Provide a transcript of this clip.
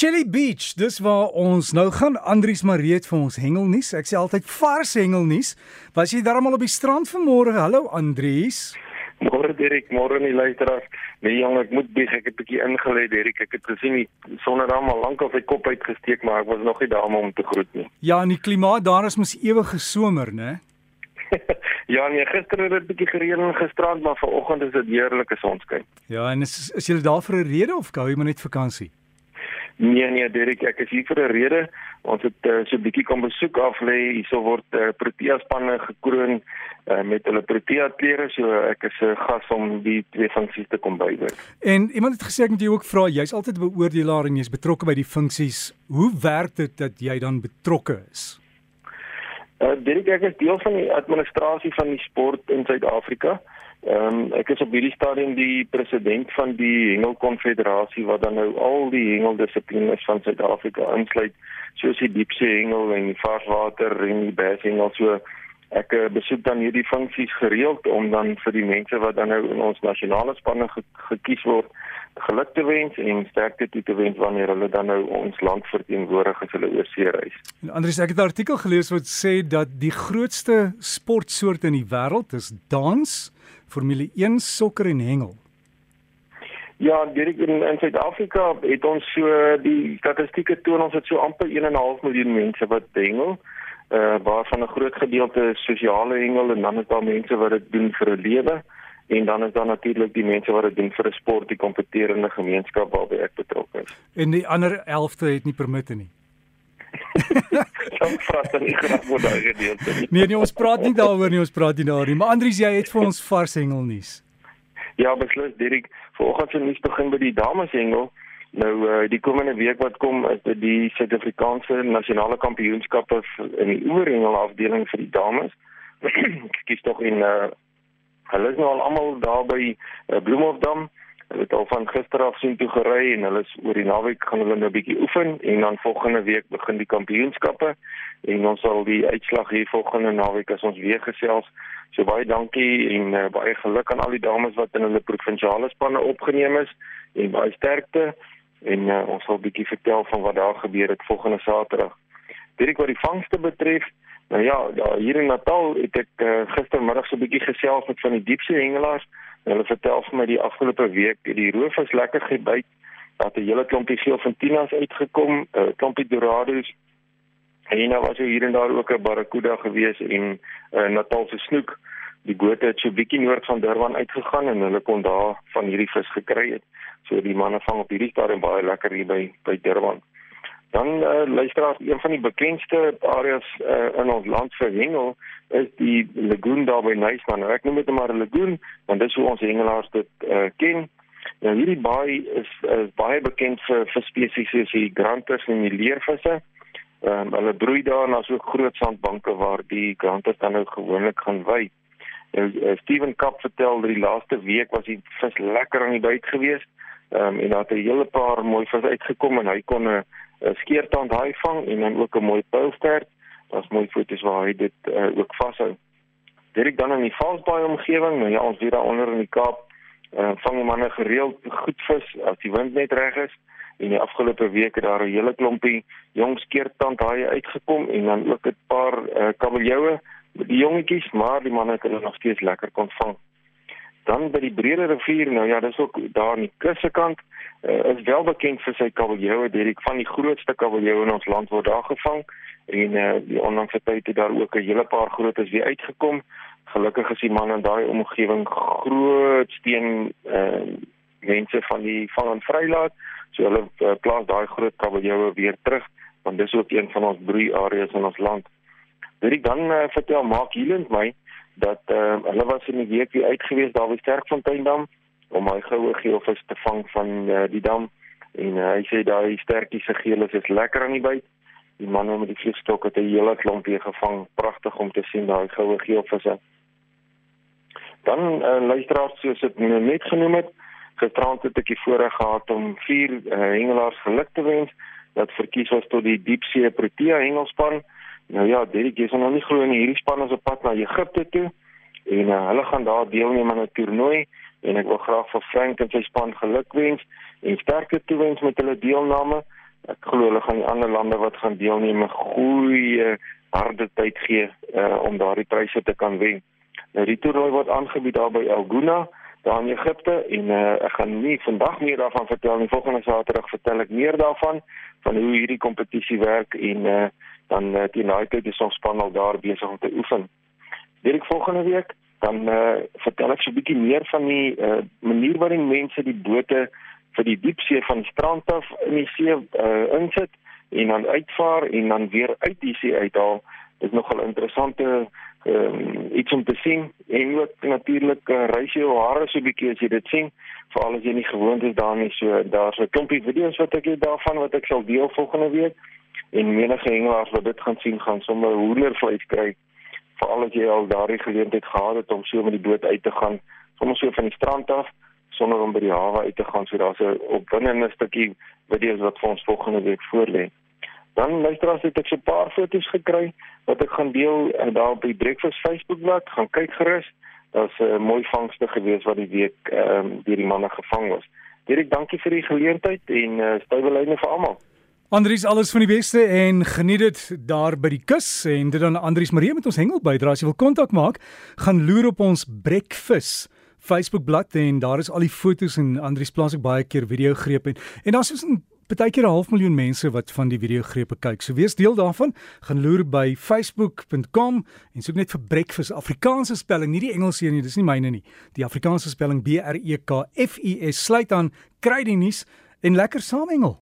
Shelly Beach, dis waar ons nou gaan. Andrius Mareet vir ons hengelnuus. Ek sê altyd vars hengelnuus. Was jy darmal op die strand vanmôre? Hallo Andrius. Môre Dirk, môre nie luisteraars. Nee jong, ek moet bieg, ek het 'n bietjie ingelê Dirk. Ek het gesien die sonneram al lank op sy kop uitgesteek, maar ek was nog nie daar om te groet nie. Ja, en die klimaat daar is mos ewige somer, né? ja, nee, gister het dit bietjie gereën en gisterand, maar vanoggend is dit heerlike sonskyn. Ja, en is is jy daar vir 'n rede of gou jy maar net vakansie? Nee nee Derek, ek is hier vir 'n rede. Ons het uh, so 'n bietjie kom besoek af lê. Hierso word uh, Protea spanne gekroon uh, met hulle Protea klere. So ek is 'n uh, gas om die twee funksies te kom bywoon. En iemand het gesê ek moet jou ook vra, jy's altyd 'n beoordelaar en jy's betrokke by die funksies. Hoe werk dit dat jy dan betrokke is? Uh, Derek, ek is deel van die administrasie van die sport in Suid-Afrika. Ehm um, ek is op hierdie stadium die president van die Hengel Konfederasie wat dan nou al die hengeldissiplines van Suid-Afrika insluit, soos die diepsee hengel en die varswater en die berghengel. So ek uh, besoek dan hierdie funksies gereeld om dan vir die mense wat dan nou in ons nasionale spanne ge gekies word, geluk te wens en sterkte toe te wens wanneer hulle dan nou ons land verteenwoordig as hulle oorsee reis. En Andries, ek het 'n artikel gelees wat sê dat die grootste sportsoort in die wêreld is dans Formule 1 sokker en hengel. Ja, direk in, in Suid-Afrika het ons so die statistieke toon ons het so amper 1.5 miljoen mense wat hengel. Uh waarvan 'n groot gedeelte sosiale hengel en dan is daar mense wat dit doen vir 'n lewe en dan is daar natuurlik die mense wat dit doen vir 'n sport, die kompeterende gemeenskap waarby ek betrokke is. En die ander 11de het nie permitte nie. Dan praat dan nie graag oor daai gedeelte nie. Nee nee, ons praat nie daaroor nie, ons praat nie daaroor nie. Maar Andries, jy het vir ons vars hengel nuus. Ja, beslis Dirk. Vanoggend se nuus begin by die dames hengel. Nou uh, die komende week wat kom is dit die Suid-Afrikaanse nasionale kampioenskappe in die oorhengel afdeling vir die dames. Ekskuus tog in uh, hulle is nou al almal daar by uh, Bloemhofdam. Hulle het al van gister af sien toe gery en hulle is oor die naweek gaan hulle nou 'n bietjie oefen en dan volgende week begin die kampioenskappe en ons sal die uitslag hier volgende naweek as ons weer gesels. So baie dankie en uh, baie geluk aan al die dames wat in hulle provinsiale spanne opgeneem is en baie sterkte en uh, ons sal 'n bietjie vertel van wat daar gebeur het volgende Saterdag. Dit wat die vangste betref, nou ja, daar hier in Natal het ek uh, gistermiddag so 'n bietjie gesels met van die diepsee hengelaars Hulle vertel vir my die afgelope week het die roofvis lekker gebyt. Dat 'n hele klompie geelfontinas uitgekom, 'n uh, klompie dorados. En nou was hier en daar ook 'n barracuda gewees en 'n uh, Natalse snoek. Die bote het so bietjie noord van Durban uitgegaan en hulle kon daar van hierdie vis gekry het. So die manne vang op hierdie stadium baie lekker hier by by Durban. Dan uh, luisteraars, een van die bekendste areas uh, in ons land vir hengel is die lagoon daar by Nuisman. Nou, ek noem dit maar 'n lagoon want dit is hoe ons hengelaars dit uh, ken. Nou hierdie baai is, is baie bekend vir vir spesies soos die granters en die leervisse. Ehm um, hulle broei daar daar's ook groot sandbanke waar die granters dan nou gewoonlik gaan wy. Nou Steven Kap vertel dat die laaste week was die vis lekker aan die byt geweest. Ehm um, en daar het 'n hele paar mooi vis uitgekom en hy kon 'n skeertand haai vang en dan ook 'n mooi pylstert. Daar's mooi foto's waar hy dit uh, ook vashou. Direk dan in die Valsbaai omgewing, nou ja, ons hier daaronder in die Kaap, uh, vang die manne gereeld goed vis as die wind net reg is. En die afgelope week het daar 'n hele klompie jong skeertand haai uitgekom en dan ook 'n paar uh, kabeljoue met die jongetjies, maar die manne het hulle nog steeds lekker kon vang. Dan by die Brede rivier, nou ja, dis ook daar aan die kuskant uh, is wel bekend vir sy kabeljoue, Derek, van die grootste kabeljoue in ons land word daar gevang en uh, die onlangse tyd het daar ook 'n hele paar grootes weer uitgekom. Gelukkig is die man in daai omgewing groot steen uh, mense van die vang en vrylaat, so hulle uh, plaas daai groot kabeljoue weer terug want dis ook een van ons broeiareas in ons land. Derek, dan uh, vertel Mark Hieland my dat uh, hulle was in die week weer uitgewees daar by Sterkfonteindam om my goue geelvis te vang van uh, die dam en uh, hy sê daai sterkies se geel is lekker aan die byt. Die man met die vliegstok het 'n hele klomp weer gevang. Pragtig om te sien daai goue geelvisse. Dan uh, luisteraars soos dit net genoem het, gisterand het ek die voorreg gehad om vier uh, hengelaars geluk te wens wat verkies was tot die diepsee Protea hengelspan. Nou ja, Derek, jy sal nou nie glo nie, hierdie span is op pad na Egipte toe en uh, hulle gaan daar deelneem aan 'n toernooi en ek wil graag vir Frank en sy span gelukwens en sterkte toewens met hulle deelname. Ek glo hulle gaan die ander lande wat gaan deelneem 'n goeie harde tyd gee uh, om daardie pryse te kan wen. Nou die toernooi word aangebied daar by Elguna, daar in Egipte en uh, ek gaan nie vandag meer daarvan vertel nie. Volgende Saterdag vertel ek meer daarvan van hoe hierdie kompetisie werk en uh, dan uh, die United is ons span al daar besig om te oefen. Direk volgende week dan uh, vertel ek so 'n bietjie meer van die uh, manier waarin mense die bote vir die diepsee van strand af in die see uh, insit en dan uitvaar en dan weer uit die see uithaal. Dit is nogal interessante um, iets om te sien en ook natuurlik uh, reis jou hare so 'n bietjie as jy dit sien veral as jy nie gewoond is daarmee so daar's 'n klompie video's wat ek het daarvan wat ek sal deel volgende week. En menige hengelaars wat dit gaan sien gaan sommer hoendervleis kry veral as jy al daardie geleentheid gehad het om so met die boot uit te gaan sommer so van die strand af sonder om by die hawe uit te gaan. So daar's 'n opwindende stukkie video's wat vir ons volgende week voorlê Dan luisteraars het ek so 'n paar foto's gekry wat ek gaan deel en daar op die Breakfast Facebookblad gaan kyk gerus. Daar's 'n uh, mooi vangste gewees wat die week ehm um, deur die manne gevang was. Direk dankie vir die geleentheid en uh, stewelyne vir almal. Andries alles van die beste en geniet dit daar by die kus en dit dan Andries Marie met ons hengel bydra as jy wil kontak maak gaan loer op ons Breakfast Facebookblad en daar is al die fotos en Andries plaas ook baie keer video greep en en daar's so 'n partykeer 'n half miljoen mense wat van die video grepe kyk. So wees deel daarvan. Gaan loer by facebook.com en soek net vir breakfast Afrikaanse spelling, nie die Engelse een nie, dis nie myne nie. Die Afrikaanse spelling B R E K F U S sluit aan kry die nuus en lekker saamengel.